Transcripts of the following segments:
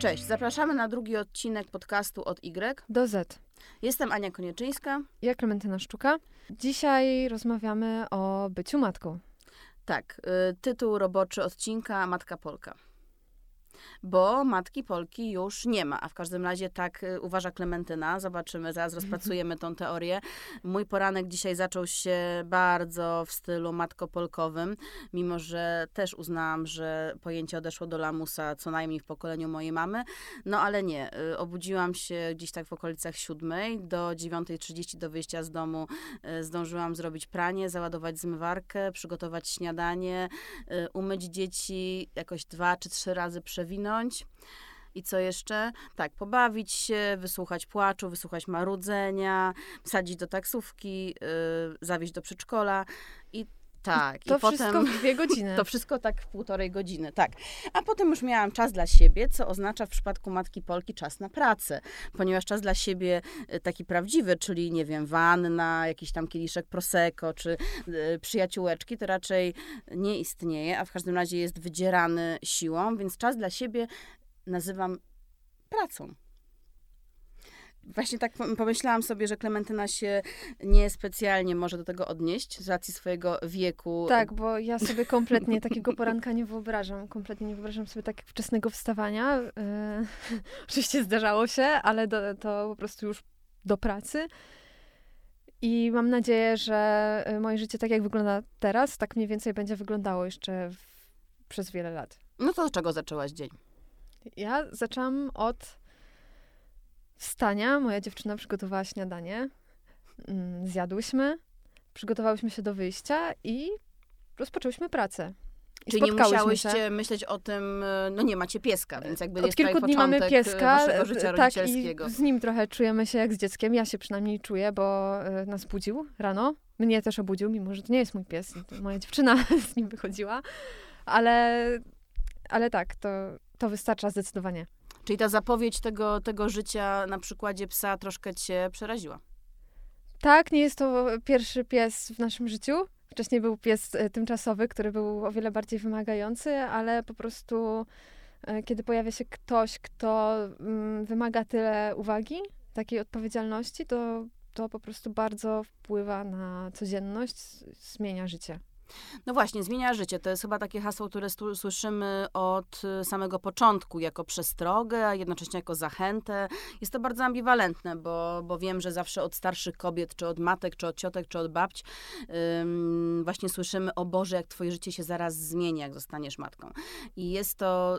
Cześć, zapraszamy na drugi odcinek podcastu od Y. Do Z. Jestem Ania Konieczyńska. Ja Klementyna Sztuka. Dzisiaj rozmawiamy o byciu matką. Tak, y, tytuł roboczy odcinka Matka Polka. Bo matki Polki już nie ma, a w każdym razie tak y, uważa Klementyna. Zobaczymy, zaraz rozpracujemy tą teorię. Mój poranek dzisiaj zaczął się bardzo w stylu matko-polkowym, mimo że też uznałam, że pojęcie odeszło do lamusa co najmniej w pokoleniu mojej mamy. No ale nie, y, obudziłam się gdzieś tak w okolicach siódmej, do 9.30 do wyjścia z domu y, zdążyłam zrobić pranie, załadować zmywarkę, przygotować śniadanie, umyć dzieci, jakoś dwa czy trzy razy przewinąć. I co jeszcze? Tak, pobawić się, wysłuchać płaczu, wysłuchać marudzenia, wsadzić do taksówki, yy, zawieźć do przedszkola i tak. To i wszystko potem... w dwie godziny. To wszystko tak w półtorej godziny, tak. A potem już miałam czas dla siebie, co oznacza w przypadku Matki Polki czas na pracę, ponieważ czas dla siebie y, taki prawdziwy, czyli nie wiem, wanna, jakiś tam kieliszek prosecco, czy y, przyjaciółeczki, to raczej nie istnieje, a w każdym razie jest wydzierany siłą, więc czas dla siebie nazywam pracą. Właśnie tak pom- pomyślałam sobie, że Klementyna się niespecjalnie może do tego odnieść z racji swojego wieku. Tak, bo ja sobie kompletnie takiego poranka nie wyobrażam. Kompletnie nie wyobrażam sobie tak wczesnego wstawania. Yy, oczywiście zdarzało się, ale do, to po prostu już do pracy. I mam nadzieję, że y, moje życie tak jak wygląda teraz, tak mniej więcej będzie wyglądało jeszcze w, przez wiele lat. No to od czego zaczęłaś dzień? Ja zaczęłam od wstania. Moja dziewczyna przygotowała śniadanie. Mm, Zjadłyśmy, przygotowałyśmy się do wyjścia i rozpoczęłyśmy pracę. I Czyli nie musiałyście się. myśleć o tym, e, no nie macie pieska, więc jakby Od jest kilku dni mamy e, pieska. e, życia tak, i z nim trochę czujemy się jak z dzieckiem. Ja się przynajmniej czuję, bo nas budził rano. Mnie też obudził, mimo że to nie jest mój pies. Moja dziewczyna z nim wychodziła. Ale, ale tak, to, to wystarcza zdecydowanie. Czyli ta zapowiedź tego, tego życia na przykładzie psa troszkę cię przeraziła. Tak, nie jest to pierwszy pies w naszym życiu. Wcześniej był pies e, tymczasowy, który był o wiele bardziej wymagający, ale po prostu e, kiedy pojawia się ktoś, kto mm, wymaga tyle uwagi, takiej odpowiedzialności, to, to po prostu bardzo wpływa na codzienność, zmienia życie. No właśnie, zmienia życie. To jest chyba takie hasło, które słyszymy od y, samego początku jako przestrogę, a jednocześnie jako zachętę. Jest to bardzo ambiwalentne, bo, bo wiem, że zawsze od starszych kobiet, czy od matek, czy od ciotek, czy od babć ym, właśnie słyszymy, o Boże, jak twoje życie się zaraz zmieni, jak zostaniesz matką. I jest to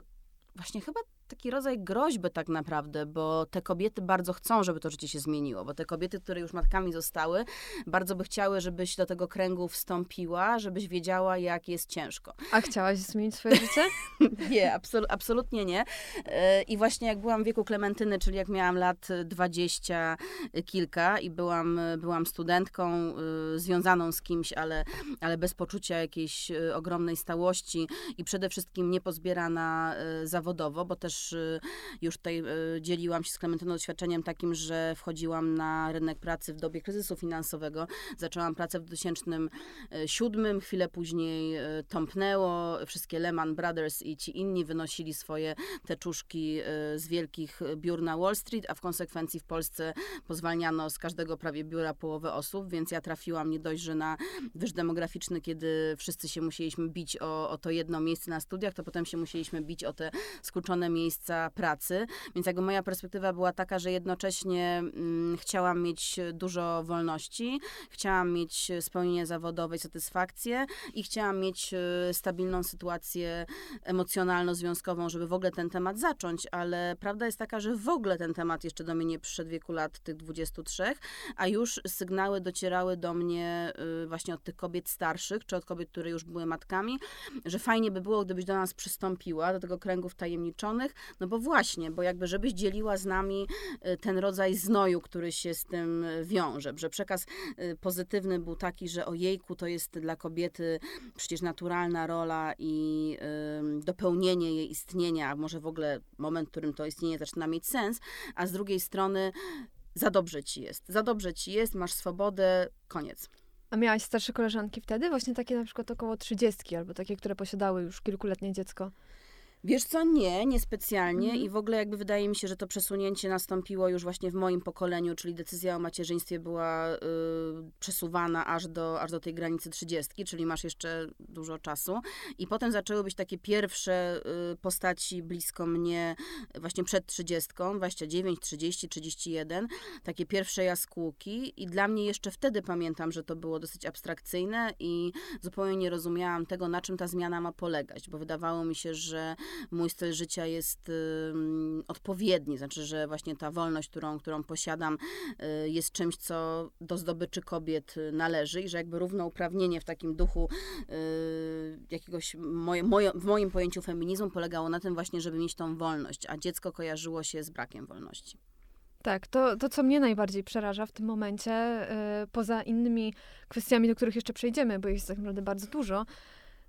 właśnie chyba taki rodzaj groźby tak naprawdę, bo te kobiety bardzo chcą, żeby to życie się zmieniło, bo te kobiety, które już matkami zostały, bardzo by chciały, żebyś do tego kręgu wstąpiła, żebyś wiedziała, jak jest ciężko. A chciałaś zmienić swoje życie? Nie, absol- absolutnie nie. E, I właśnie jak byłam w wieku Klementyny, czyli jak miałam lat dwadzieścia kilka i byłam, byłam studentką y, związaną z kimś, ale, ale bez poczucia jakiejś y, ogromnej stałości i przede wszystkim niepozbierana zawodowo, bo też y, już tutaj y, dzieliłam się z Klementyną doświadczeniem takim, że wchodziłam na rynek pracy w dobie kryzysu finansowego. Zaczęłam pracę w 2007, chwilę później y, tąpnęło, wszystkie Lehman Brothers i ci inni wynosili swoje teczuszki y, z wielkich biur na Wall Street, a w konsekwencji w Polsce pozwalniano z każdego prawie biura połowę osób, więc ja trafiłam nie dość, że na wyż demograficzny, kiedy wszyscy się musieliśmy bić o, o to jedno miejsce na studiach, to potem się musieliśmy bić o te skrócone miejsca pracy, więc jakby moja perspektywa była taka, że jednocześnie mm, chciałam mieć dużo wolności, chciałam mieć spełnienie zawodowe i satysfakcję i chciałam mieć y, stabilną sytuację emocjonalno-związkową, żeby w ogóle ten temat zacząć, ale prawda jest taka, że w ogóle ten temat jeszcze do mnie nie przyszedł w wieku lat tych 23, a już sygnały docierały do mnie y, właśnie od tych kobiet starszych, czy od kobiet, które już były matkami, że fajnie by było, gdybyś do nas przystąpiła, do tego kręgu wtajemniczonych, no bo właśnie, bo jakby żebyś dzieliła z nami y, ten rodzaj znoju, który się z tym y, wiąże, że przekaz y, pozytywny był taki, że ojejku, to jest dla kobiety przecież naturalna rola i dopełnienie jej istnienia, a może w ogóle moment, w którym to istnienie zaczyna mieć sens, a z drugiej strony za dobrze ci jest, za dobrze ci jest, masz swobodę, koniec. A miałaś starsze koleżanki wtedy? Właśnie takie na przykład około trzydziestki, albo takie, które posiadały już kilkuletnie dziecko. Wiesz co, nie, niespecjalnie Mhm. i w ogóle jakby wydaje mi się, że to przesunięcie nastąpiło już właśnie w moim pokoleniu, czyli decyzja o macierzyństwie była y, przesuwana aż do, aż do tej granicy 30, czyli masz jeszcze dużo czasu. I potem zaczęły być takie pierwsze y, postaci blisko mnie właśnie przed 30, 29, 30, 31, takie pierwsze jaskółki. I dla mnie jeszcze wtedy pamiętam, że to było dosyć abstrakcyjne i zupełnie nie rozumiałam tego, na czym ta zmiana ma polegać, bo wydawało mi się, że mój styl życia jest odpowiedni, znaczy, że właśnie ta wolność, którą, którą posiadam, y, jest czymś, co do zdobyczy kobiet należy i że jakby równouprawnienie w takim duchu y, jakiegoś, moje, moje, w moim pojęciu feminizmu polegało na tym właśnie, żeby mieć tą wolność, a dziecko kojarzyło się z brakiem wolności. Tak, to, to co mnie najbardziej przeraża w tym momencie, y, poza innymi kwestiami, do których jeszcze przejdziemy, bo jest tak naprawdę bardzo dużo,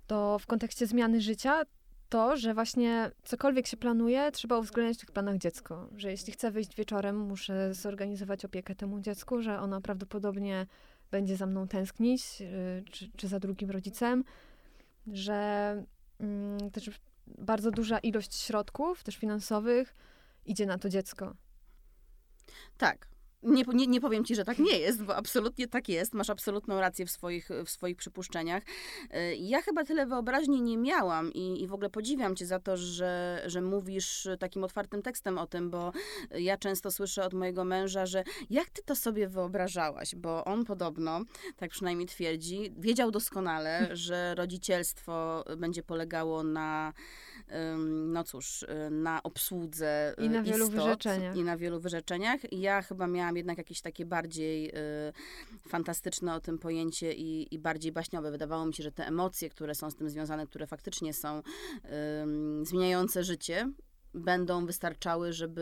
to w kontekście zmiany życia to, że właśnie cokolwiek się planuje, trzeba uwzględniać w tych planach dziecko. Że jeśli chcę wyjść wieczorem, muszę zorganizować opiekę temu dziecku, że ono prawdopodobnie będzie za mną tęsknić, y, czy, czy za drugim rodzicem, że mm, też bardzo duża ilość środków, też finansowych, idzie na to dziecko. Tak. Nie, nie, nie powiem ci, że tak nie jest, bo absolutnie tak jest. Masz absolutną rację w swoich, w swoich przypuszczeniach. Y, Ja chyba tyle wyobraźni nie miałam i, i w ogóle podziwiam cię za to, że, że mówisz takim otwartym tekstem o tym, bo ja często słyszę od mojego męża, że jak ty to sobie wyobrażałaś? Bo on podobno, tak przynajmniej twierdzi, wiedział doskonale, że rodzicielstwo będzie polegało na no cóż, y, na obsłudze I na y, wielu istot wyrzeczeniach. I na wielu wyrzeczeniach. Ja chyba miałam jednak jakieś takie bardziej y, fantastyczne o tym pojęcie i, i bardziej baśniowe. Wydawało mi się, że te emocje, które są z tym związane, które faktycznie są ym, zmieniające życie, będą wystarczały, żeby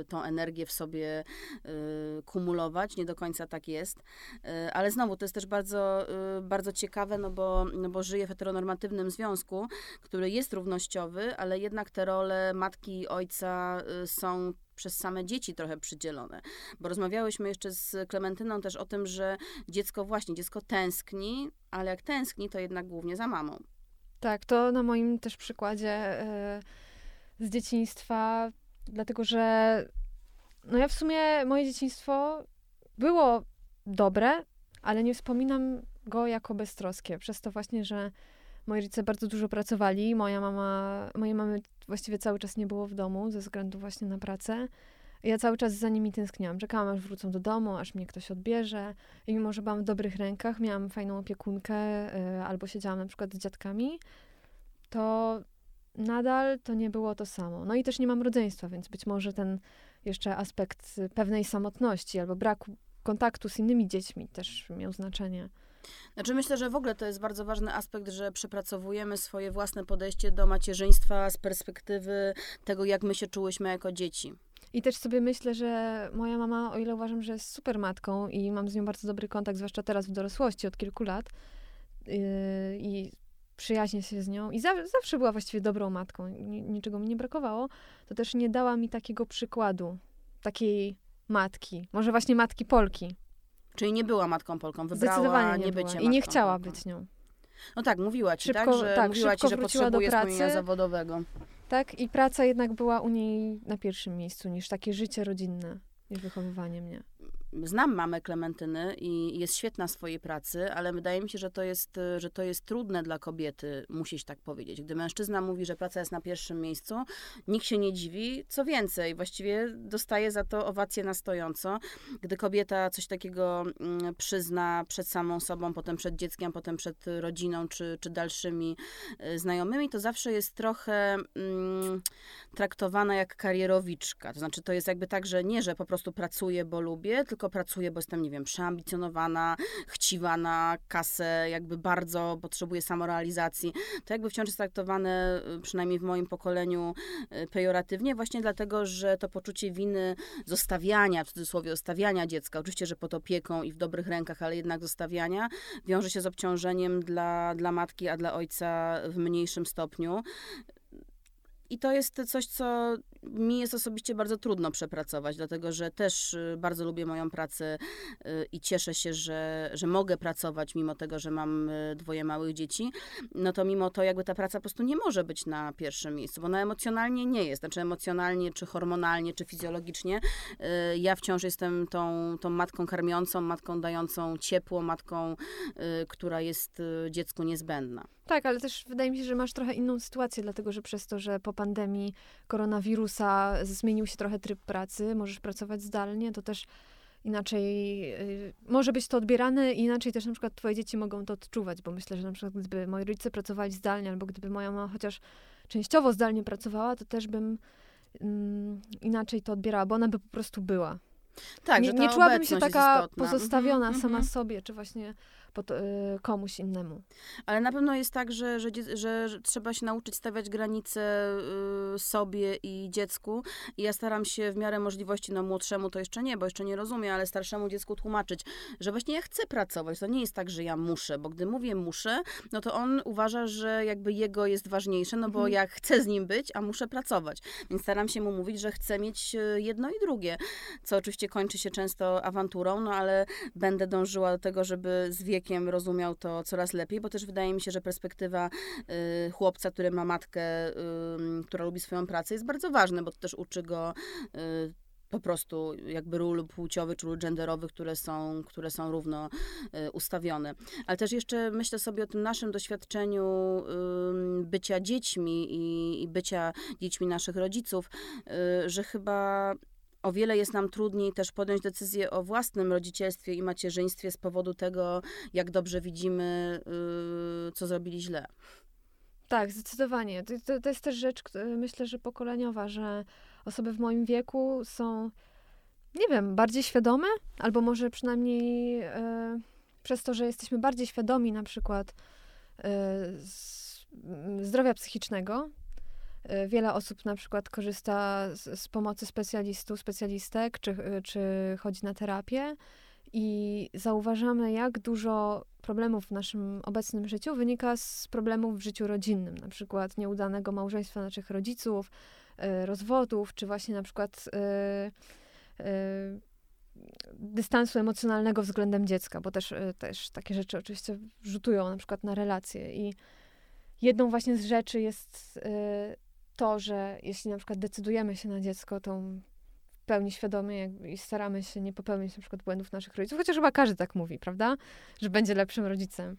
y, tą energię w sobie y, kumulować. Nie do końca tak jest. Y, Ale znowu, to jest też bardzo, y, bardzo ciekawe, no bo, no bo żyję w heteronormatywnym związku, który jest równościowy, ale jednak te role matki i ojca y, są przez same dzieci trochę przydzielone. Bo rozmawiałyśmy jeszcze z Klementyną też o tym, że dziecko właśnie, dziecko tęskni, ale jak tęskni, to jednak głównie za mamą. Tak, to na moim też przykładzie e, z dzieciństwa, dlatego że no ja w sumie moje dzieciństwo było dobre, ale nie wspominam go jako beztroskie, przez to właśnie, że moi rodzice bardzo dużo pracowali, moja mama, mojej mamy właściwie cały czas nie było w domu ze względu właśnie na pracę. Ja cały czas za nimi tęskniłam. Czekałam, aż wrócą do domu, aż mnie ktoś odbierze. I mimo, że byłam w dobrych rękach, miałam fajną opiekunkę, y, albo siedziałam na przykład z dziadkami, to nadal to nie było to samo. No i też nie mam rodzeństwa, więc być może ten jeszcze aspekt y, pewnej samotności albo braku kontaktu z innymi dziećmi też miał znaczenie. Znaczy myślę, że w ogóle to jest bardzo ważny aspekt, że przepracowujemy swoje własne podejście do macierzyństwa z perspektywy tego, jak my się czułyśmy jako dzieci. I też sobie myślę, że moja mama, o ile uważam, że jest super matką i mam z nią bardzo dobry kontakt, zwłaszcza teraz w dorosłości od kilku lat yy, i przyjaźnię się z nią i za, zawsze była właściwie dobrą matką, ni, niczego mi nie brakowało, to też nie dała mi takiego przykładu, takiej matki, może właśnie matki Polki. Czyli nie była matką Polką, wybrała Zdecydowanie nie, nie była. I nie chciała Polką. być nią. No tak, mówiła ci, Szybko- tak, że tak, mówiła ci, że do potrzebuje spełnienia pracy. zawodowego. Tak? I praca jednak była u niej na pierwszym miejscu niż takie życie rodzinne, niż wychowywanie mnie. Znam mamę Klementyny i jest świetna w swojej pracy, ale wydaje mi się, że to jest, że to jest trudne dla kobiety, musieć tak powiedzieć. Gdy mężczyzna mówi, że praca jest na pierwszym miejscu, nikt się nie dziwi. Co więcej, właściwie dostaje za to owację na stojąco. Gdy kobieta coś takiego mm, przyzna przed samą sobą, potem przed dzieckiem, potem przed rodziną czy, czy dalszymi y, znajomymi, to zawsze jest trochę mm, traktowana jak karierowiczka. To znaczy, to jest jakby tak, że nie, że po prostu pracuję, bo lubię, tylko pracuję, bo jestem, nie wiem, przeambicjonowana, chciwa na kasę, jakby bardzo potrzebuję samorealizacji. To jakby wciąż jest traktowane, y, przynajmniej w moim pokoleniu, y, pejoratywnie, właśnie dlatego, że to poczucie winy zostawiania, w cudzysłowie, zostawiania dziecka, oczywiście, że pod opieką i w dobrych rękach, ale jednak zostawiania, wiąże się z obciążeniem dla, dla matki, a dla ojca w mniejszym stopniu. I to jest coś, co mi jest osobiście bardzo trudno przepracować, dlatego że też y, bardzo lubię moją pracę y, i cieszę się, że, że mogę pracować mimo tego, że mam y, dwoje małych dzieci. No to mimo to jakby ta praca po prostu nie może być na pierwszym miejscu, bo ona emocjonalnie nie jest. Znaczy emocjonalnie, czy hormonalnie, czy fizjologicznie. Ja wciąż jestem tą, tą matką karmiącą, matką dającą ciepło, matką, która jest dziecku niezbędna. Tak, ale też wydaje mi się, że masz trochę inną sytuację, dlatego że przez to, że po pandemii koronawirusa zmienił się trochę tryb pracy, możesz pracować zdalnie, to też inaczej y, może być to odbierane i inaczej też na przykład twoje dzieci mogą to odczuwać, bo myślę, że na przykład gdyby moi rodzice pracowali zdalnie, albo gdyby moja mama chociaż częściowo zdalnie pracowała, to też bym mm, inaczej to odbierała, bo ona by po prostu była. Tak, nie, nie czułabym się taka pozostawiona mm -hmm, sama mm -hmm. sobie, czy właśnie pod, y, komuś innemu. Ale na pewno jest tak, że, że, że, że trzeba się nauczyć stawiać granice y, sobie i dziecku. I ja staram się w miarę możliwości, no młodszemu to jeszcze nie, bo jeszcze nie rozumie, ale starszemu dziecku tłumaczyć, że właśnie ja chcę pracować. To nie jest tak, że ja muszę, bo gdy mówię muszę, no to on uważa, że jakby jego jest ważniejsze, no bo mhm. ja chcę z nim być, a muszę pracować. Więc staram się mu mówić, że chcę mieć y, jedno i drugie, co oczywiście kończy się często awanturą, no ale będę dążyła do tego, żeby z wiekiem rozumiał to coraz lepiej, bo też wydaje mi się, że perspektywa y, chłopca, który ma matkę, y, która lubi swoją pracę, jest bardzo ważna, bo to też uczy go y, po prostu jakby ról płciowych czy ról genderowych, które są, które są równo y, ustawione. Ale też jeszcze myślę sobie o tym naszym doświadczeniu bycia dziećmi i, i, bycia dziećmi naszych rodziców, y, że chyba o wiele jest nam trudniej też podjąć decyzję o własnym rodzicielstwie i macierzyństwie z powodu tego, jak dobrze widzimy, yy, co zrobili źle. Tak, zdecydowanie. To, to, jest też rzecz, myślę, że pokoleniowa, że osoby w moim wieku są, nie wiem, bardziej świadome, albo może przynajmniej yy, przez to, że jesteśmy bardziej świadomi na przykład yy, zdrowia psychicznego, wiele osób na przykład korzysta z, z pomocy specjalistów, specjalistek, czy, y, czy chodzi na terapię. I zauważamy, jak dużo problemów w naszym obecnym życiu wynika z problemów w życiu rodzinnym, na przykład nieudanego małżeństwa naszych rodziców, y, rozwodów, czy właśnie na przykład dystansu emocjonalnego względem dziecka, bo też, też takie rzeczy oczywiście rzutują na przykład na relacje. I jedną właśnie z rzeczy jest to, że jeśli na przykład decydujemy się na dziecko, to w pełni świadomie i staramy się nie popełnić na przykład błędów naszych rodziców, chociaż chyba każdy tak mówi, prawda? Że będzie lepszym rodzicem.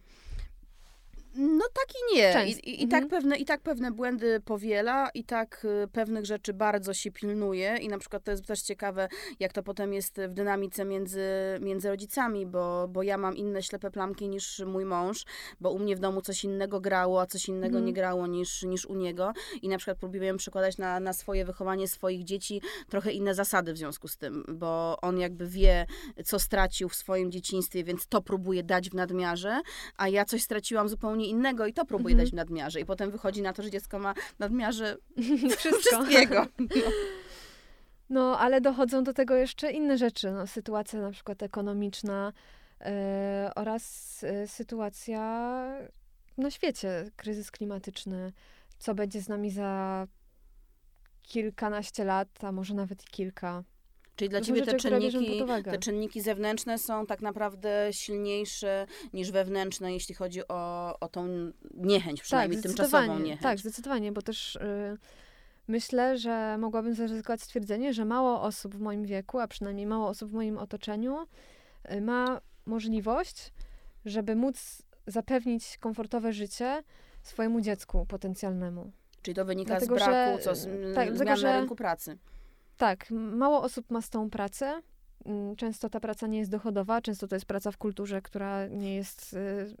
No tak i nie. I, i, i tak mhm. pewne, I tak pewne błędy powiela, i tak y, pewnych rzeczy bardzo się pilnuje. I na przykład to jest też ciekawe, jak to potem jest w dynamice między, między rodzicami, bo, bo ja mam inne ślepe plamki niż mój mąż, bo u mnie w domu coś innego grało, a coś innego mhm. nie grało niż, niż u niego. I na przykład próbujemy przekładać na, na swoje wychowanie swoich dzieci trochę inne zasady w związku z tym, bo on jakby wie, co stracił w swoim dzieciństwie, więc to próbuje dać w nadmiarze, a ja coś straciłam zupełnie zupełnie innego i to próbuje mhm. dać w nadmiarze. I potem wychodzi na to, że dziecko ma nadmiarze wszystkiego. No. no. ale dochodzą do tego jeszcze inne rzeczy. No, sytuacja na przykład ekonomiczna e, oraz e, sytuacja na świecie, kryzys klimatyczny. Co będzie z nami za kilkanaście lat, a może nawet kilka. Czyli dla ciebie te czynniki, te czynniki zewnętrzne są tak naprawdę silniejsze niż wewnętrzne, jeśli chodzi o, o tą niechęć, przynajmniej tak, tymczasową niechęć. Tak, zdecydowanie, bo też y, myślę, że mogłabym zaryzykować stwierdzenie, że mało osób w moim wieku, a przynajmniej mało osób w moim otoczeniu y, ma możliwość, żeby móc zapewnić komfortowe życie swojemu dziecku potencjalnemu. Czyli to wynika Dlatego, z braku że, co, z, tak, zmian że, na rynku pracy. Tak, mało osób ma z tą pracę. Mm, często ta praca nie jest dochodowa, często to jest praca w kulturze, która nie jest, y,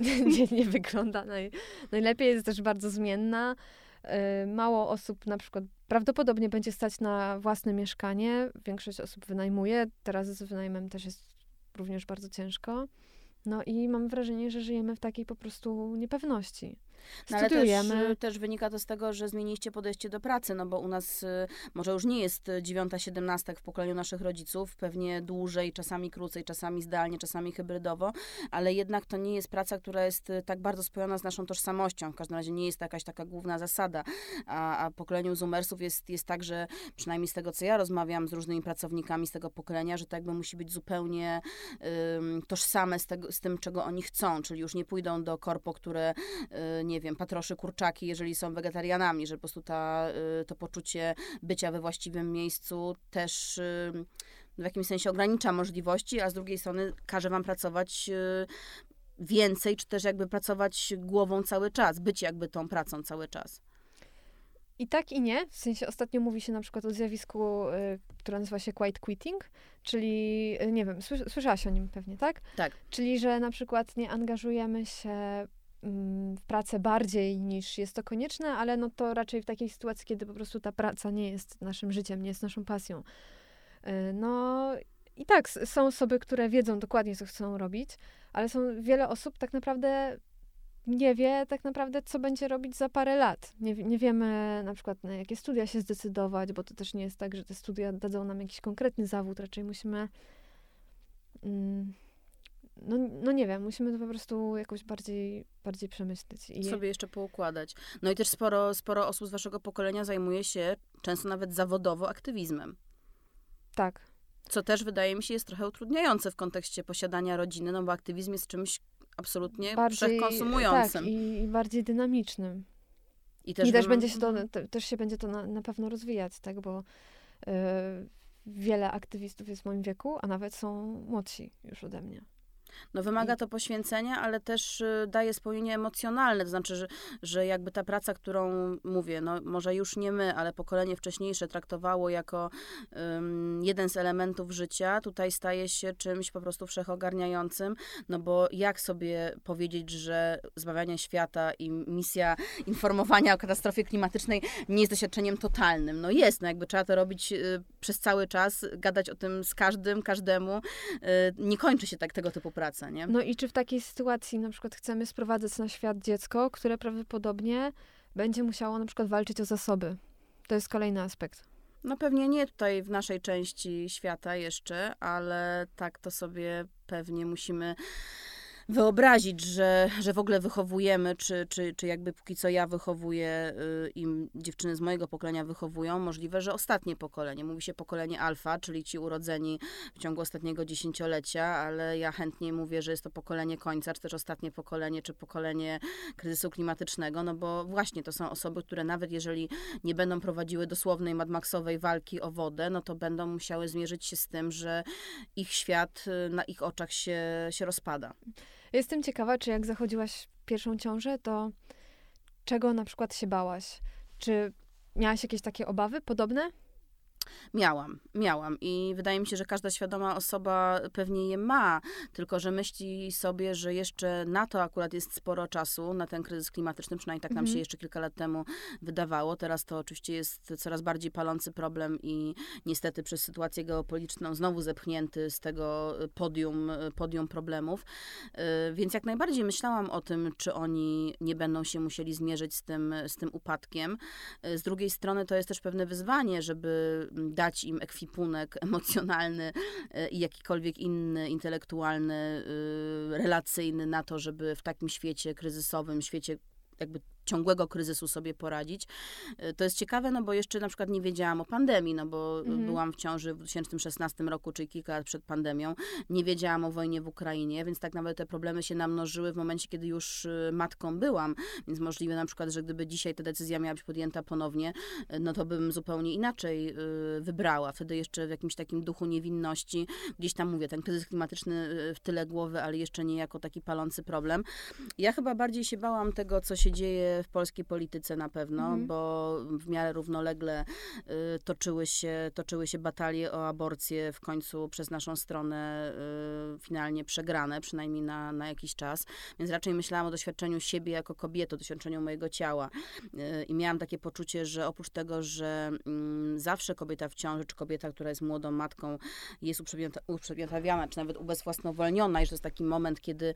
nie, nie wygląda naj, najlepiej, jest też bardzo zmienna. Y, mało osób na przykład prawdopodobnie będzie stać na własne mieszkanie. Większość osób wynajmuje. Teraz z wynajmem też jest również bardzo ciężko. No i mam wrażenie, że żyjemy w takiej po prostu niepewności. No, ale studiujemy. też, też wynika to z tego, że zmieniliście podejście do pracy, no bo u nas y, może już nie jest dziewiąta, siedemnastek w pokoleniu naszych rodziców, pewnie dłużej, czasami krócej, czasami zdalnie, czasami hybrydowo, ale jednak to nie jest praca, która jest y, tak bardzo spojona z naszą tożsamością. W każdym razie nie jest to jakaś taka główna zasada. A, a pokoleniu Zoomersów jest, jest tak, że przynajmniej z tego, co ja rozmawiam z różnymi pracownikami z tego pokolenia, że to jakby musi być zupełnie ym, tożsame z, tego, z tym, czego oni chcą, czyli już nie pójdą do korpo, które, y, nie wiem, patroszy kurczaki, jeżeli są wegetarianami, że po prostu ta, y, to poczucie bycia we właściwym miejscu też y, w jakimś sensie ogranicza możliwości, a z drugiej strony każe wam pracować y, więcej, czy też jakby pracować głową cały czas, być jakby tą pracą cały czas. I tak i nie. W sensie ostatnio mówi się na przykład o zjawisku, y, które nazywa się quiet quitting, czyli, y, nie wiem, słys- słyszałaś o nim pewnie, tak? Tak. Czyli, że na przykład nie angażujemy się w pracę bardziej niż jest to konieczne, ale no to raczej w takiej sytuacji, kiedy po prostu ta praca nie jest naszym życiem, nie jest naszą pasją. Y, No i tak, są osoby, które wiedzą dokładnie, co chcą robić, ale są wiele osób tak naprawdę nie wie tak naprawdę, co będzie robić za parę lat. Nie, nie wiemy na przykład, na jakie studia się zdecydować, bo to też nie jest tak, że te studia dadzą nam jakiś konkretny zawód, raczej musimy. Mm, no, no nie wiem, musimy to po prostu jakoś bardziej, bardziej przemyśleć. I sobie jeszcze poukładać. No i też sporo, sporo osób z waszego pokolenia zajmuje się często nawet zawodowo aktywizmem. tak, Co też wydaje mi się jest trochę utrudniające w kontekście posiadania rodziny, no bo aktywizm jest czymś absolutnie wszechkonsumującym. Tak, i, i bardziej dynamicznym. I I też bym- będzie się to, te, też się będzie to na, na pewno rozwijać, tak, bo y, wiele aktywistów jest w moim wieku, a nawet są młodsi już ode mnie. No wymaga to poświęcenia, ale też y, daje spełnienie emocjonalne, to znaczy, że, że jakby ta praca, którą mówię, no może już nie my, ale pokolenie wcześniejsze traktowało jako ym, jeden z elementów życia, tutaj staje się czymś po prostu wszechogarniającym, no bo jak sobie powiedzieć, że zbawianie świata i misja informowania o katastrofie klimatycznej nie jest doświadczeniem totalnym? No jest, no jakby trzeba to robić y, przez cały czas, gadać o tym z każdym, każdemu, y, nie kończy się tak tego typu praca, nie? No i czy w takiej sytuacji na przykład chcemy sprowadzać na świat dziecko, które prawdopodobnie będzie musiało na przykład walczyć o zasoby? To jest kolejny aspekt. No pewnie nie tutaj w naszej części świata jeszcze, ale tak to sobie pewnie musimy wyobrazić, że, że w ogóle wychowujemy, czy, czy, czy jakby póki co ja wychowuję y, i dziewczyny z mojego pokolenia wychowują, możliwe, że ostatnie pokolenie. Mówi się pokolenie alfa, czyli ci urodzeni w ciągu ostatniego dziesięciolecia, ale ja chętnie mówię, że jest to pokolenie końca, czy też ostatnie pokolenie, czy pokolenie kryzysu klimatycznego, no bo właśnie to są osoby, które nawet jeżeli nie będą prowadziły dosłownej Mad Maxowej walki o wodę, no to będą musiały zmierzyć się z tym, że ich świat y, na ich oczach się, się rozpada. Jestem ciekawa, czy jak zachodziłaś pierwszą ciążę, to czego na przykład się bałaś? Czy miałaś jakieś takie obawy podobne? Miałam, miałam i wydaje mi się, że każda świadoma osoba pewnie je ma, tylko że myśli sobie, że jeszcze na to akurat jest sporo czasu, na ten kryzys klimatyczny, przynajmniej tak nam Mhm. się jeszcze kilka lat temu wydawało. Teraz to oczywiście jest coraz bardziej palący problem i niestety przez sytuację geopolityczną znowu zepchnięty z tego podium, podium problemów. Y, Więc jak najbardziej myślałam o tym, czy oni nie będą się musieli zmierzyć z tym, z tym upadkiem. Y, Z drugiej strony to jest też pewne wyzwanie, żeby dać im ekwipunek emocjonalny y, i jakikolwiek inny, intelektualny, y, relacyjny na to, żeby w takim świecie kryzysowym, świecie jakby ciągłego kryzysu sobie poradzić. Y, To jest ciekawe, no bo jeszcze na przykład nie wiedziałam o pandemii, no bo Mhm. byłam w ciąży w 2016 roku, czyli kilka lat przed pandemią. Nie wiedziałam o wojnie w Ukrainie, więc tak naprawdę te problemy się namnożyły w momencie, kiedy już y, matką byłam. Więc możliwe na przykład, że gdyby dzisiaj ta decyzja miała być podjęta ponownie, no to bym zupełnie inaczej wybrała. Wtedy jeszcze w jakimś takim duchu niewinności, gdzieś tam mówię, ten kryzys klimatyczny w tyle głowy, ale jeszcze nie jako taki palący problem. Ja chyba bardziej się bałam tego, co się dzieje w polskiej polityce na pewno, Mhm. bo w miarę równolegle y, toczyły, się, toczyły się batalie o aborcję, w końcu przez naszą stronę y, finalnie przegrane, przynajmniej na, na jakiś czas. Więc raczej myślałam o doświadczeniu siebie jako kobiety, o doświadczeniu mojego ciała. Y, I miałam takie poczucie, że oprócz tego, że mm, zawsze kobieta w ciąży, czy kobieta, która jest młodą matką, jest uprzedmiota- uprzedmiotawiana, czy nawet ubezwłasnowolniona, i że to jest taki moment, kiedy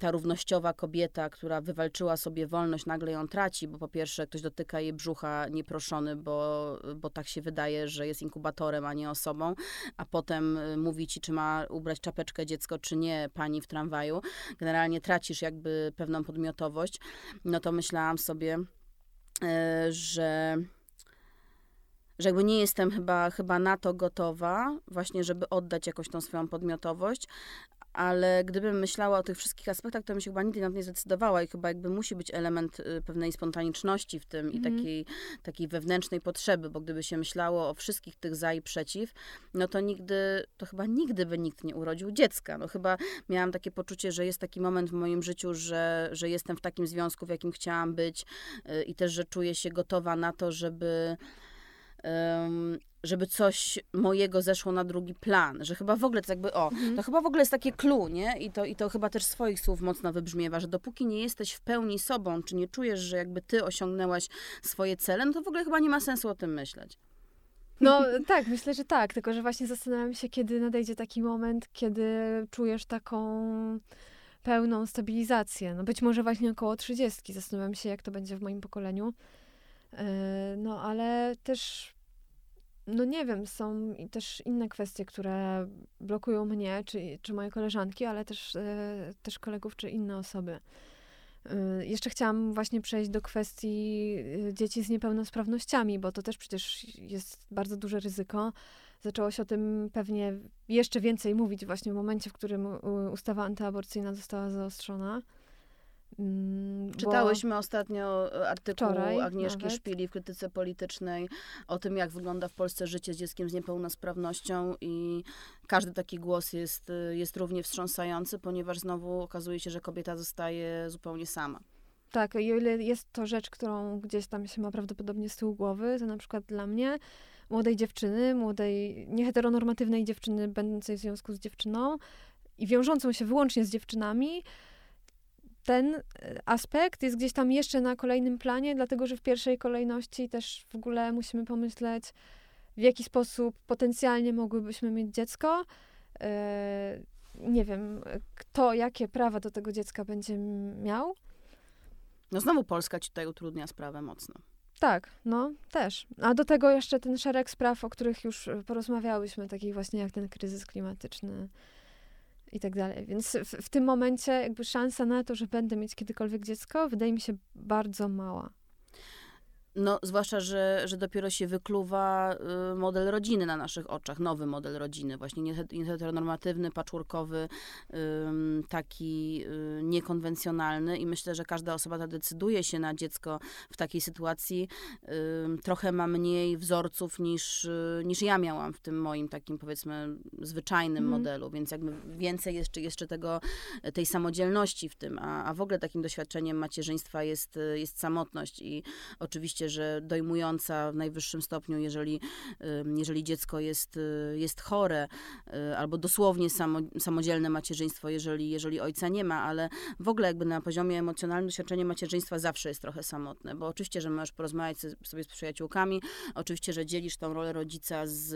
ta równościowa kobieta, która wywalczyła sobie wolność, nagle ją traci, bo po pierwsze ktoś dotyka jej brzucha nieproszony, bo, bo tak się wydaje, że jest inkubatorem, a nie osobą, a potem y, mówi ci, czy ma ubrać czapeczkę dziecko, czy nie, pani w tramwaju. Generalnie tracisz jakby pewną podmiotowość. No to myślałam sobie, e, że że jakby nie jestem chyba, chyba na to gotowa, właśnie żeby oddać jakoś tą swoją podmiotowość, ale gdybym myślała o tych wszystkich aspektach, to bym się chyba nigdy na to nie zdecydowała i chyba jakby musi być element y, pewnej spontaniczności w tym i Mhm. takiej, takiej wewnętrznej potrzeby, bo gdyby się myślało o wszystkich tych za i przeciw, no to nigdy, to chyba nigdy by nikt nie urodził dziecka. No chyba miałam takie poczucie, że jest taki moment w moim życiu, że, że jestem w takim związku, w jakim chciałam być y, i też, że czuję się gotowa na to, żeby żeby coś mojego zeszło na drugi plan, że chyba w ogóle to jakby, o, Mhm. to chyba w ogóle jest takie clue, nie? I to, I to chyba też swoich słów mocno wybrzmiewa, że dopóki nie jesteś w pełni sobą, czy nie czujesz, że jakby ty osiągnęłaś swoje cele, no to w ogóle chyba nie ma sensu o tym myśleć. No tak, myślę, że tak, tylko że właśnie zastanawiam się, kiedy nadejdzie taki moment, kiedy czujesz taką pełną stabilizację. No być może właśnie około 30. Zastanawiam się, jak to będzie w moim pokoleniu. Yy, No ale też, no nie wiem, są też inne kwestie, które blokują mnie, czy, czy moje koleżanki, ale też, yy, też kolegów, czy inne osoby. Yy, Jeszcze chciałam właśnie przejść do kwestii yy, dzieci z niepełnosprawnościami, bo to też przecież jest bardzo duże ryzyko. Zaczęło się o tym pewnie jeszcze więcej mówić właśnie w momencie, w którym ustawa antyaborcyjna została zaostrzona. Mm, bo- Czytałyśmy ostatnio e, artykuł Wczoraj Agnieszki nawet. Szpili w krytyce politycznej o tym, jak wygląda w Polsce życie z dzieckiem z niepełnosprawnością i każdy taki głos jest, e, jest równie wstrząsający, ponieważ znowu okazuje się, że kobieta zostaje zupełnie sama. Tak, i o ile jest to rzecz, którą gdzieś tam się ma prawdopodobnie z tyłu głowy, to na przykład dla mnie, młodej dziewczyny, młodej, nieheteronormatywnej dziewczyny, będącej w związku z dziewczyną i wiążącą się wyłącznie z dziewczynami, ten e, aspekt jest gdzieś tam jeszcze na kolejnym planie, dlatego że w pierwszej kolejności też w ogóle musimy pomyśleć, w jaki sposób potencjalnie mogłybyśmy mieć dziecko. E, Nie wiem, kto jakie prawa do tego dziecka będzie miał. No znowu Polska ci tutaj utrudnia sprawę mocno. Tak, no też. A do tego jeszcze ten szereg spraw, o których już e, porozmawiałyśmy, takich właśnie jak ten kryzys klimatyczny i tak dalej. Więc w, w tym momencie jakby szansa na to, że będę mieć kiedykolwiek dziecko, wydaje mi się bardzo mała. No, zwłaszcza, że, że dopiero się wykluwa y, model rodziny na naszych oczach, nowy model rodziny, właśnie nieheteronormatywny, patchworkowy, taki y, niekonwencjonalny i myślę, że każda osoba, która decyduje się na dziecko w takiej sytuacji, trochę ma mniej wzorców niż, y, niż ja miałam w tym moim takim, powiedzmy, zwyczajnym Mhm. modelu, więc jakby więcej jeszcze, jeszcze tego, tej samodzielności w tym, a, a w ogóle takim doświadczeniem macierzyństwa jest, jest samotność i oczywiście, że dojmująca w najwyższym stopniu, jeżeli, jeżeli dziecko jest, y, jest chore, y, albo dosłownie samo, samodzielne macierzyństwo, jeżeli, jeżeli ojca nie ma, ale w ogóle jakby na poziomie emocjonalnym doświadczenie macierzyństwa zawsze jest trochę samotne, bo oczywiście, że możesz porozmawiać sobie z przyjaciółkami, oczywiście, że dzielisz tą rolę rodzica z,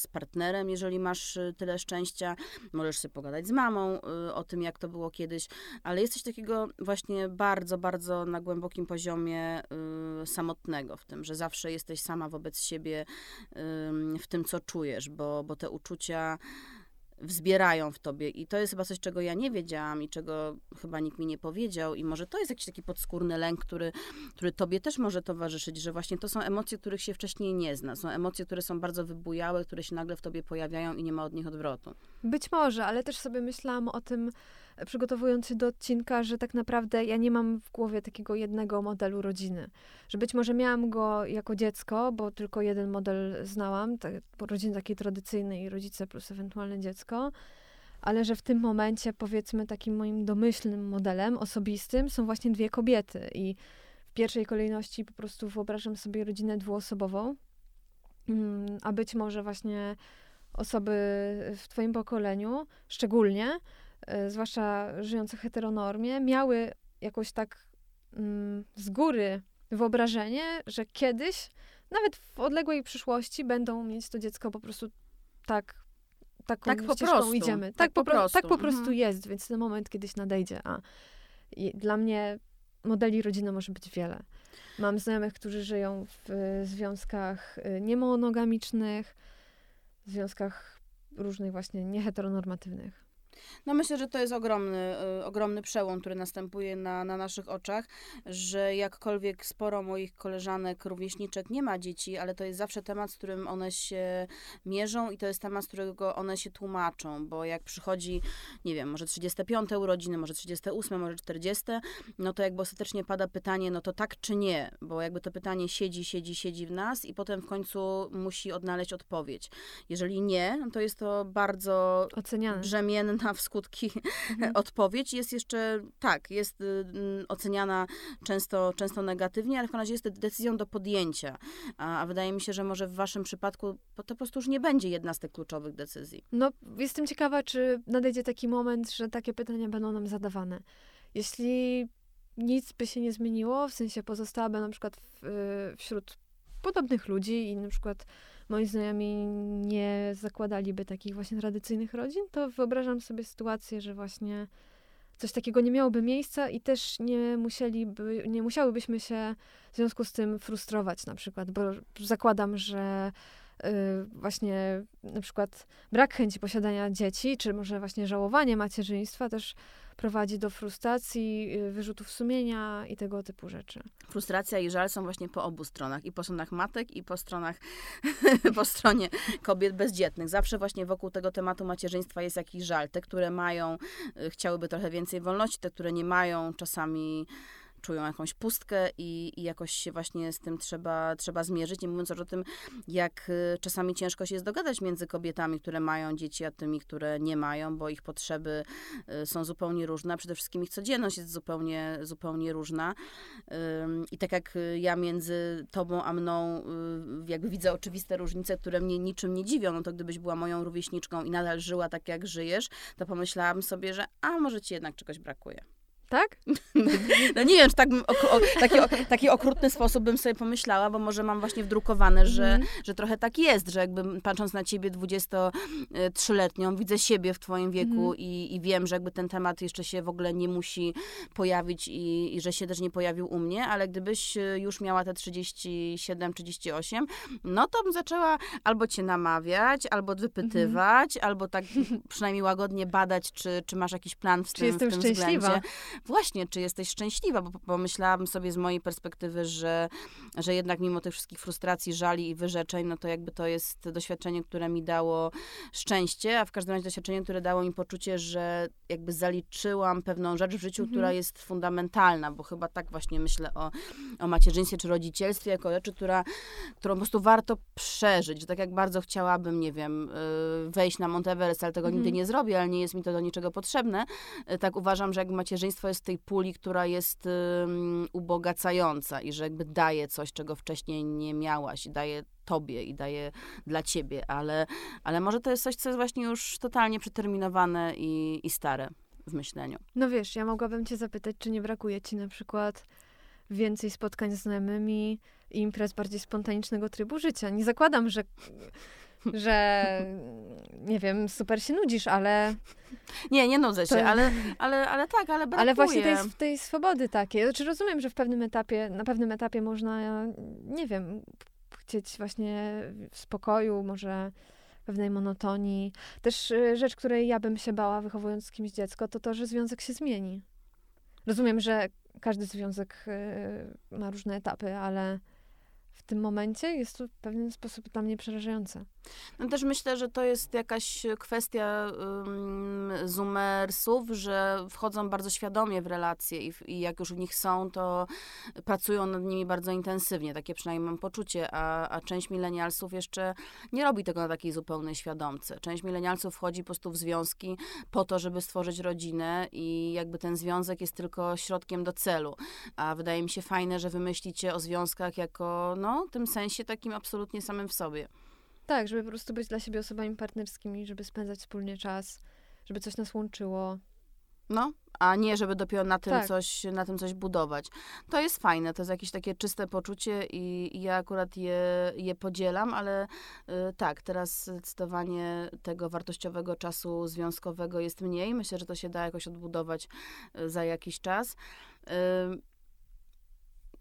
z partnerem, jeżeli masz y, tyle szczęścia, możesz sobie pogadać z mamą o tym, jak to było kiedyś, ale jest coś takiego właśnie bardzo, bardzo na głębokim poziomie y, samotnego w tym, że zawsze jesteś sama wobec siebie w tym, co czujesz, bo, bo te uczucia wzbierają w tobie. I to jest chyba coś, czego ja nie wiedziałam i czego chyba nikt mi nie powiedział. I może to jest jakiś taki podskórny lęk, który, który tobie też może towarzyszyć, że właśnie to są emocje, których się wcześniej nie zna, są emocje, które są bardzo wybujałe, które się nagle w tobie pojawiają i nie ma od nich odwrotu. Być może, ale też sobie myślałam o tym, przygotowując się do odcinka, że tak naprawdę ja nie mam w głowie takiego jednego modelu rodziny. Że być może miałam go jako dziecko, bo tylko jeden model znałam, tak, rodziny takiej tradycyjnej, rodzice plus ewentualne dziecko. ale że w tym momencie, powiedzmy, takim moim domyślnym modelem osobistym są właśnie dwie kobiety. I w pierwszej kolejności po prostu wyobrażam sobie rodzinę dwuosobową, mm, a być może właśnie osoby w Twoim pokoleniu, szczególnie, zwłaszcza żyjące w heteronormie, miały jakoś tak mm, z góry wyobrażenie, że kiedyś, nawet w odległej przyszłości, będą mieć to dziecko po prostu tak taką tak po prostu. idziemy. Tak, Tak, po po, pro- prostu. tak po prostu Mhm. jest, więc ten moment kiedyś nadejdzie. A i dla mnie modeli rodziny może być wiele. Mam znajomych, którzy żyją w y, związkach y, niemonogamicznych, w związkach różnych właśnie nieheteronormatywnych. No myślę, że to jest ogromny, y, ogromny przełom, który następuje na, na naszych oczach, że jakkolwiek sporo moich koleżanek, rówieśniczek nie ma dzieci, ale to jest zawsze temat, z którym one się mierzą i to jest temat, z którego one się tłumaczą, bo jak przychodzi, nie wiem, może 35 urodziny, może 38, może 40, no to jakby ostatecznie pada pytanie, no to tak czy nie, bo jakby to pytanie siedzi, siedzi, siedzi w nas i potem w końcu musi odnaleźć odpowiedź. Jeżeli nie, no to jest to bardzo Oceniane. brzemienna w skutki Mhm. odpowiedź. Jest jeszcze, tak, jest y, mm, oceniana często, często negatywnie, ale w każdym razie jest decyzją do podjęcia. A, a wydaje mi się, że może w waszym przypadku to po prostu już nie będzie jedna z tych kluczowych decyzji. No, jestem ciekawa, czy nadejdzie taki moment, że takie pytania będą nam zadawane. Jeśli nic by się nie zmieniło, w sensie pozostałaby na przykład w, y, wśród podobnych ludzi i na przykład moi znajomi nie zakładaliby takich właśnie tradycyjnych rodzin, to wyobrażam sobie sytuację, że właśnie coś takiego nie miałoby miejsca i też nie musieliby, nie musiałybyśmy się w związku z tym frustrować na przykład, bo zakładam, że y, właśnie na przykład brak chęci posiadania dzieci, czy może właśnie żałowanie macierzyństwa też prowadzi do frustracji, y, wyrzutów sumienia i tego typu rzeczy. Frustracja i żal są właśnie po obu stronach. I po stronach matek, i po stronach, po stronie kobiet bezdzietnych. Zawsze właśnie wokół tego tematu macierzyństwa jest jakiś żal. Te, które mają, y, chciałyby trochę więcej wolności, te, które nie mają, czasami czują jakąś pustkę i, i jakoś się właśnie z tym trzeba, trzeba zmierzyć. Nie mówiąc już o tym, jak y, czasami ciężko się jest dogadać między kobietami, które mają dzieci, a tymi, które nie mają, bo ich potrzeby y, są zupełnie różne. Przede wszystkim ich codzienność jest zupełnie, zupełnie różna. I tak jak y, ja między tobą a mną jakby widzę oczywiste różnice, które mnie niczym nie dziwią, no to gdybyś była moją rówieśniczką i nadal żyła tak, jak żyjesz, to pomyślałam sobie, że a może ci jednak czegoś brakuje. Tak? No nie wiem, czy tak ok- o, taki, o, taki okrutny sposób bym sobie pomyślała, bo może mam właśnie wdrukowane, że, Mhm. że trochę tak jest, że jakby patrząc na ciebie 23-letnią, widzę siebie w twoim wieku Mhm. i, i wiem, że jakby ten temat jeszcze się w ogóle nie musi pojawić i, i że się też nie pojawił u mnie, ale gdybyś y, już miała te 37-38, no to bym zaczęła albo cię namawiać, albo wypytywać, albo tak przynajmniej łagodnie badać, czy, czy masz jakiś plan w Czy tym, jestem w tym szczęśliwa? względzie. Właśnie, czy jesteś szczęśliwa, bo pomyślałam sobie z mojej perspektywy, że, że jednak mimo tych wszystkich frustracji, żali i wyrzeczeń, no to jakby to jest doświadczenie, które mi dało szczęście, a w każdym razie doświadczenie, które dało mi poczucie, że jakby zaliczyłam pewną rzecz w życiu, Mhm. która jest fundamentalna, bo chyba tak właśnie myślę o, o macierzyństwie czy rodzicielstwie jako rzeczy, która, którą po prostu warto przeżyć, tak jak bardzo chciałabym, nie wiem, y, wejść na Monteverest, ale tego Mhm. nigdy nie zrobię, ale nie jest mi to do niczego potrzebne, y, tak uważam, że jakby macierzyństwo w tej puli, która jest ubogacająca i że jakby daje coś, czego wcześniej nie miałaś i daje tobie i daje dla ciebie, ale, ale może to jest coś, co jest właśnie już totalnie przeterminowane i, i stare w myśleniu. No wiesz, ja mogłabym cię zapytać, czy nie brakuje ci na przykład więcej spotkań z znajomymi i imprez bardziej spontanicznego trybu życia. Nie zakładam, że, że nie wiem, super się nudzisz, ale, Nie, nie nudzę się, To- ale, ale, ale tak, ale brakuje. ale właśnie tej, tej swobody takiej. Znaczy rozumiem, że w pewnym etapie, na pewnym etapie można, nie wiem, chcieć właśnie spokoju, może pewnej monotonii. Też y, rzecz, której ja bym się bała, wychowując z kimś dziecko, to to, że związek się zmieni. Rozumiem, że każdy związek y, ma różne etapy, ale, w tym momencie jest to w pewien sposób dla mnie przerażające. No też myślę, że to jest jakaś kwestia um, zoomersów, że wchodzą bardzo świadomie w relacje i, i, jak już w nich są, to pracują nad nimi bardzo intensywnie. Takie przynajmniej mam poczucie, a, a część milenialsów jeszcze nie robi tego na takiej zupełnej świadomce. Część milenialsów wchodzi po prostu w związki po to, żeby stworzyć rodzinę i jakby ten związek jest tylko środkiem do celu. A wydaje mi się fajne, że wymyślicie o związkach jako, no, tym sensie takim absolutnie samym w sobie. Tak, żeby po prostu być dla siebie osobami partnerskimi, żeby spędzać wspólnie czas, żeby coś nas łączyło. No, a nie, żeby dopiero na tym, Tak. coś, na tym coś budować. To jest fajne, to jest jakieś takie czyste poczucie i, i ja akurat je, je podzielam, ale y, tak, teraz zdecydowanie tego wartościowego czasu związkowego jest mniej. Myślę, że to się da jakoś odbudować y, za jakiś czas.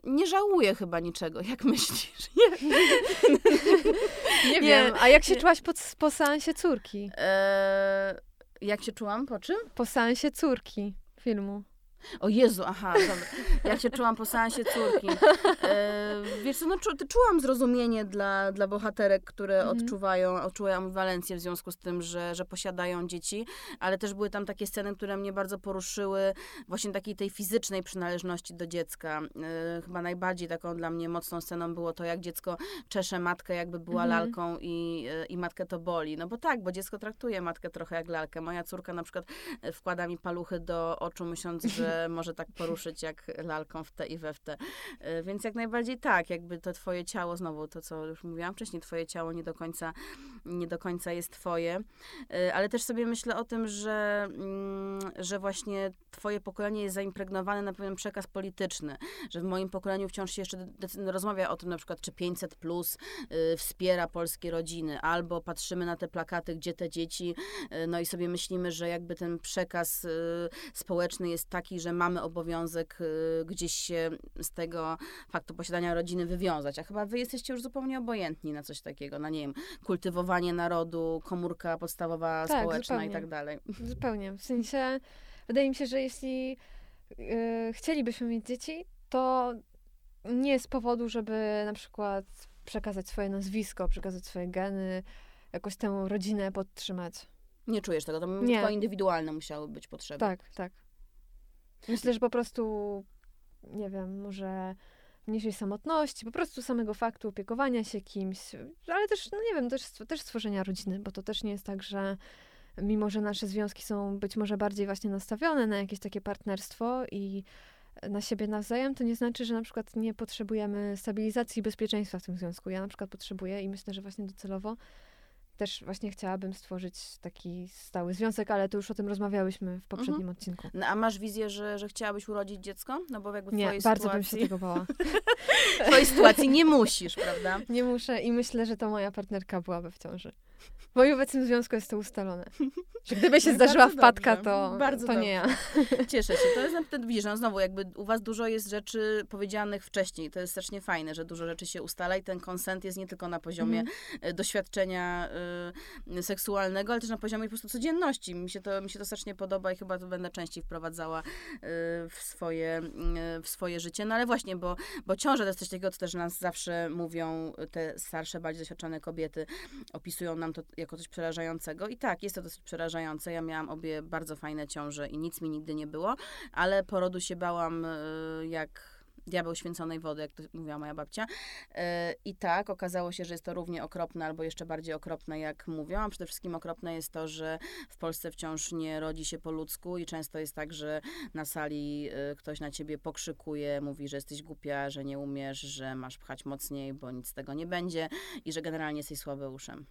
Nie żałuję chyba niczego, jak myślisz? Nie. Nie, wiem, a jak się czułaś po, po seansie córki? E, jak się czułam? Po czym? Po seansie córki filmu. O Jezu, aha, dobra. Jak się czułam po seansie córki. E, wiesz co, no czu, czułam zrozumienie dla, dla bohaterek, które Mhm. odczuwają, odczuwają ambiwalencję w związku z tym, że, że posiadają dzieci, ale też były tam takie sceny, które mnie bardzo poruszyły, właśnie takiej tej fizycznej przynależności do dziecka. E, chyba najbardziej taką dla mnie mocną sceną było to, jak dziecko czesze matkę, jakby była Mhm. lalką i, e, i matkę to boli. No bo tak, bo dziecko traktuje matkę trochę jak lalkę. Moja córka na przykład wkłada mi paluchy do oczu, myśląc, że może tak poruszyć jak lalką w te i we w te. E, Więc jak najbardziej tak, jakby to twoje ciało, znowu to, co już mówiłam wcześniej, twoje ciało nie do końca, nie do końca jest twoje. E, Ale też sobie myślę o tym, że, mm, że właśnie twoje pokolenie jest zaimpregnowane na pewien przekaz polityczny, że w moim pokoleniu wciąż się jeszcze rozmawia o tym na przykład, czy 500 plus y, wspiera polskie rodziny, albo patrzymy na te plakaty, gdzie te dzieci, no i sobie myślimy, że jakby ten przekaz społeczny jest taki, że mamy obowiązek y, gdzieś się z tego faktu posiadania rodziny wywiązać, a chyba wy jesteście już zupełnie obojętni na coś takiego, na nie wiem, kultywowanie narodu, komórka podstawowa Tak, społeczna zupełnie. i tak dalej. Zupełnie. W sensie, wydaje mi się, że jeśli yy, chcielibyśmy mieć dzieci, to nie z powodu, żeby na przykład przekazać swoje nazwisko, przekazać swoje geny, jakoś tę rodzinę podtrzymać. Nie czujesz tego, to Nie. tylko indywidualne musiały być potrzeby. Tak, tak. Myślę, że po prostu, nie wiem, może mniejszej samotności, po prostu samego faktu opiekowania się kimś, ale też, no nie wiem, też, też stworzenia rodziny, bo to też nie jest tak, że mimo, że nasze związki są być może bardziej właśnie nastawione na jakieś takie partnerstwo i na siebie nawzajem, to nie znaczy, że na przykład nie potrzebujemy stabilizacji i bezpieczeństwa w tym związku. Ja na przykład potrzebuję i myślę, że właśnie docelowo też właśnie chciałabym stworzyć taki stały związek, ale to już o tym rozmawiałyśmy w poprzednim odcinku. No, a masz wizję, że, że chciałabyś urodzić dziecko? No bo jakby w Nie, twojej bardzo sytuacji, bym się tego bała. w twojej sytuacji nie musisz, prawda? Nie muszę i myślę, że to moja partnerka byłaby w ciąży. W moim obecnym związku jest to ustalone. Że gdyby się No zdarzyła bardzo wpadka, dobrze. to, Bardzo to nie ja. Cieszę się. To jest na przykład, widzisz, no znowu jakby u was dużo jest rzeczy powiedzianych wcześniej. To jest strasznie fajne, że dużo rzeczy się ustala i ten konsent jest nie tylko na poziomie Mhm. e, doświadczenia y, seksualnego, ale też na poziomie po prostu codzienności. Mi się to, mi się to strasznie podoba i chyba to będę częściej wprowadzała y, w, swoje, y, w swoje życie. No ale właśnie, bo, bo ciąża to jest coś takiego, co też nas zawsze mówią te starsze, bardziej doświadczone kobiety, opisują nam to jako coś przerażającego. I tak, jest to dosyć przerażające. Ja miałam obie bardzo fajne ciąże i nic mi nigdy nie było, ale porodu się bałam y, jak diabeł święconej wody, jak to mówiła moja babcia. E, I tak, okazało się, że jest to równie okropne, albo jeszcze bardziej okropne, jak mówią. A przede wszystkim okropne jest to, że w Polsce wciąż nie rodzi się po ludzku i często jest tak, że na sali e, ktoś na ciebie pokrzykuje, mówi, że jesteś głupia, że nie umiesz, że masz pchać mocniej, bo nic z tego nie będzie i że generalnie jesteś słabeuszem.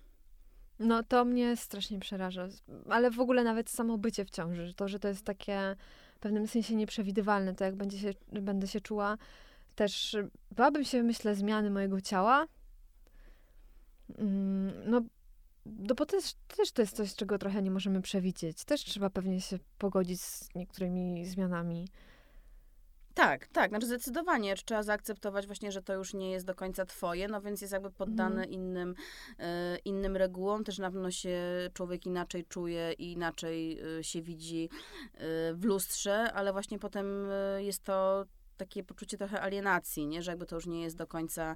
No to mnie strasznie przeraża. Ale w ogóle nawet samo bycie w ciąży, to, że to jest takie pewnym sensie nieprzewidywalne, to jak będzie się, będę się czuła. Też bałabym się, myślę, zmiany mojego ciała. Mm, No, no bo też, też to jest coś, czego trochę nie możemy przewidzieć. Też trzeba pewnie się pogodzić z niektórymi zmianami. Tak, tak, znaczy zdecydowanie trzeba zaakceptować właśnie, że to już nie jest do końca twoje, no więc jest jakby poddane innym, e, innym regułom, też na pewno się człowiek inaczej czuje i inaczej e, się widzi e, w lustrze, ale właśnie potem e, jest to takie poczucie trochę alienacji, nie? Że jakby to już nie jest do końca,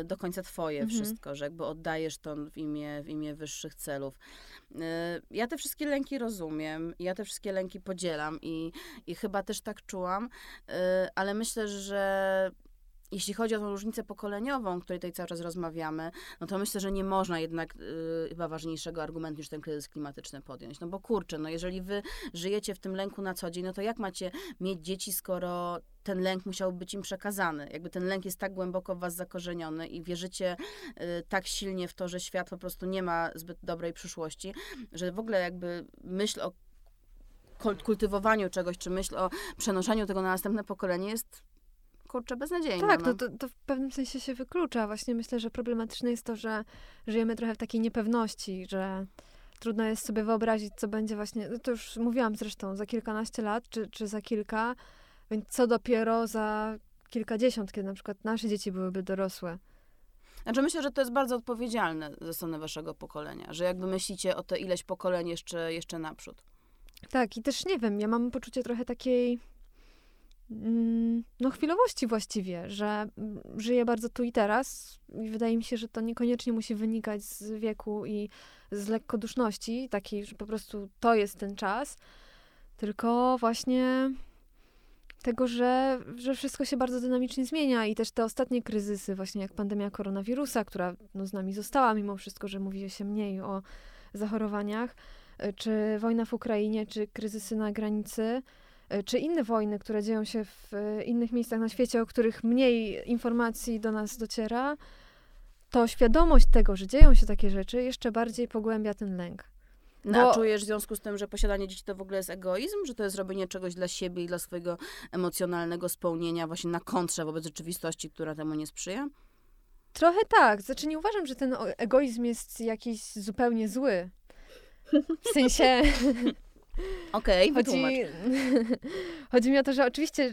y, do końca twoje Mhm. wszystko, że jakby oddajesz to w imię, w imię wyższych celów. Y, Ja te wszystkie lęki rozumiem, ja te wszystkie lęki podzielam i, i chyba też tak czułam, y, ale myślę, że jeśli chodzi o tą różnicę pokoleniową, o której tutaj cały czas rozmawiamy, no to myślę, że nie można jednak y, chyba ważniejszego argumentu niż ten kryzys klimatyczny podjąć. No bo kurczę, no jeżeli wy żyjecie w tym lęku na co dzień, no to jak macie mieć dzieci, skoro ten lęk musiał być im przekazany? Jakby ten lęk jest tak głęboko w was zakorzeniony i wierzycie y, tak silnie w to, że świat po prostu nie ma zbyt dobrej przyszłości, że w ogóle jakby myśl o kul- kultywowaniu czegoś, czy myśl o przenoszeniu tego na następne pokolenie jest kurczę beznadziejna. Tak, no. to, to, to w pewnym sensie się wyklucza. Właśnie myślę, że problematyczne jest to, że żyjemy trochę w takiej niepewności, że trudno jest sobie wyobrazić, co będzie właśnie, no to już mówiłam zresztą, za kilkanaście lat, czy, czy za kilka, więc co dopiero za kilkadziesiąt, kiedy na przykład nasze dzieci byłyby dorosłe. Znaczy myślę, że to jest bardzo odpowiedzialne ze strony waszego pokolenia, że jakby myślicie o te ileś pokoleń jeszcze, jeszcze naprzód. Tak, i też nie wiem, ja mam poczucie trochę takiej no chwilowości właściwie, że mm, żyję bardzo tu i teraz i wydaje mi się, że to niekoniecznie musi wynikać z wieku i z lekkoduszności, takiej, że po prostu to jest ten czas, tylko właśnie tego, że, że wszystko się bardzo dynamicznie zmienia i też te ostatnie kryzysy, właśnie jak pandemia koronawirusa, która no, z nami została mimo wszystko, że mówi się mniej o zachorowaniach, y, czy wojna w Ukrainie, czy kryzysy na granicy, czy inne wojny, które dzieją się w y, innych miejscach na świecie, o których mniej informacji do nas dociera, to świadomość tego, że dzieją się takie rzeczy, jeszcze bardziej pogłębia ten lęk. No, Bo- A czujesz w związku z tym, że posiadanie dzieci to w ogóle jest egoizm, że to jest robienie czegoś dla siebie i dla swojego emocjonalnego spełnienia właśnie na kontrze wobec rzeczywistości, która temu nie sprzyja? Trochę tak. Znaczy nie uważam, że ten egoizm jest jakiś zupełnie zły. W sensie Okej, chodzi, wytłumacz. chodzi mi o to, że oczywiście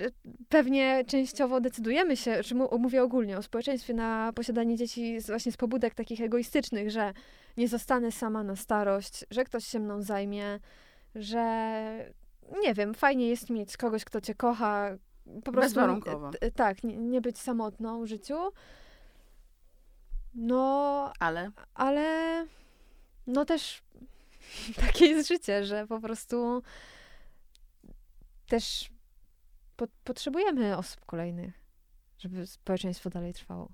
pewnie częściowo decydujemy się, czy mówię ogólnie o społeczeństwie, na posiadanie dzieci z, właśnie z pobudek takich egoistycznych, że nie zostanę sama na starość, że ktoś się mną zajmie, że nie wiem, fajnie jest mieć kogoś, kto cię kocha. Po prostu Bezwarunkowo. tak, nie, nie być samotną w życiu. No, Ale ale no też takie jest życie, że po prostu też po, potrzebujemy osób kolejnych, żeby społeczeństwo dalej trwało.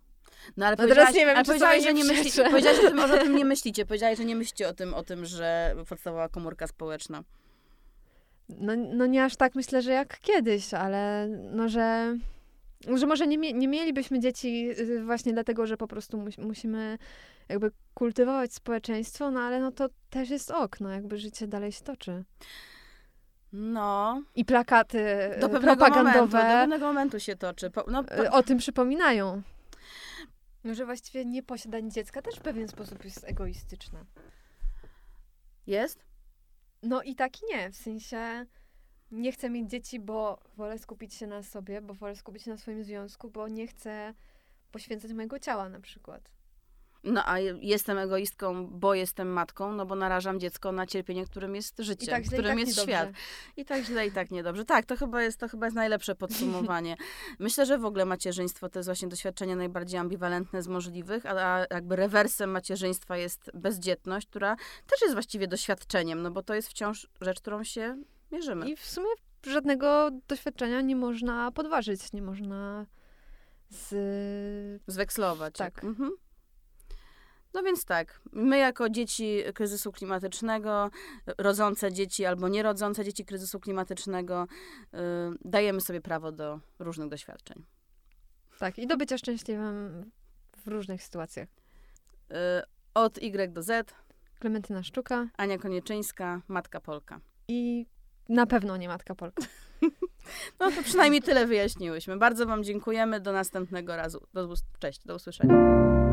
No ale No teraz nie wiem, ale sobie że nie myślicie, tym, że o tym nie myślicie. Że nie myślicie o tym, o tym, że podstawowa komórka społeczna. No, no nie aż tak myślę, że jak kiedyś, ale no, że, że może nie, nie mielibyśmy dzieci y, właśnie dlatego, że po prostu mus, musimy jakby kultywować społeczeństwo, no ale no to też jest okno, jakby życie dalej się toczy. No, I plakaty do y, pewnego propagandowe. momentu, do pewnego momentu się toczy. Po, no, y, o tym przypominają. No, że właściwie nieposiadanie dziecka też w pewien sposób jest egoistyczne. jest? No i tak i nie, w sensie nie chcę mieć dzieci, bo wolę skupić się na sobie, bo wolę skupić się na swoim związku, bo nie chcę poświęcać mojego ciała na przykład. No a je- jestem egoistką, bo jestem matką, no bo narażam dziecko na cierpienie, którym jest życie, tak źle, którym tak jest niedobrze. świat. I tak źle, i tak niedobrze. Tak, to chyba jest, to chyba jest najlepsze podsumowanie. Myślę, że w ogóle macierzyństwo to jest właśnie doświadczenie najbardziej ambiwalentne z możliwych, a, a jakby rewersem macierzyństwa jest bezdzietność, która też jest właściwie doświadczeniem, no bo to jest wciąż rzecz, którą się mierzymy. I w sumie żadnego doświadczenia nie można podważyć, nie można z... Zwekslować. Tak. Mhm. No więc tak, my jako dzieci kryzysu klimatycznego, rodzące dzieci albo nierodzące dzieci kryzysu klimatycznego, y, dajemy sobie prawo do różnych doświadczeń. Tak, i do bycia szczęśliwym w różnych sytuacjach. Y, od Y do Z, Klementyna Sztuka Ania Konieczyńska, Matka Polka. i na pewno nie Matka Polka. No to przynajmniej tyle wyjaśniłyśmy. Bardzo Wam dziękujemy. Do następnego razu. Do, cześć, do usłyszenia.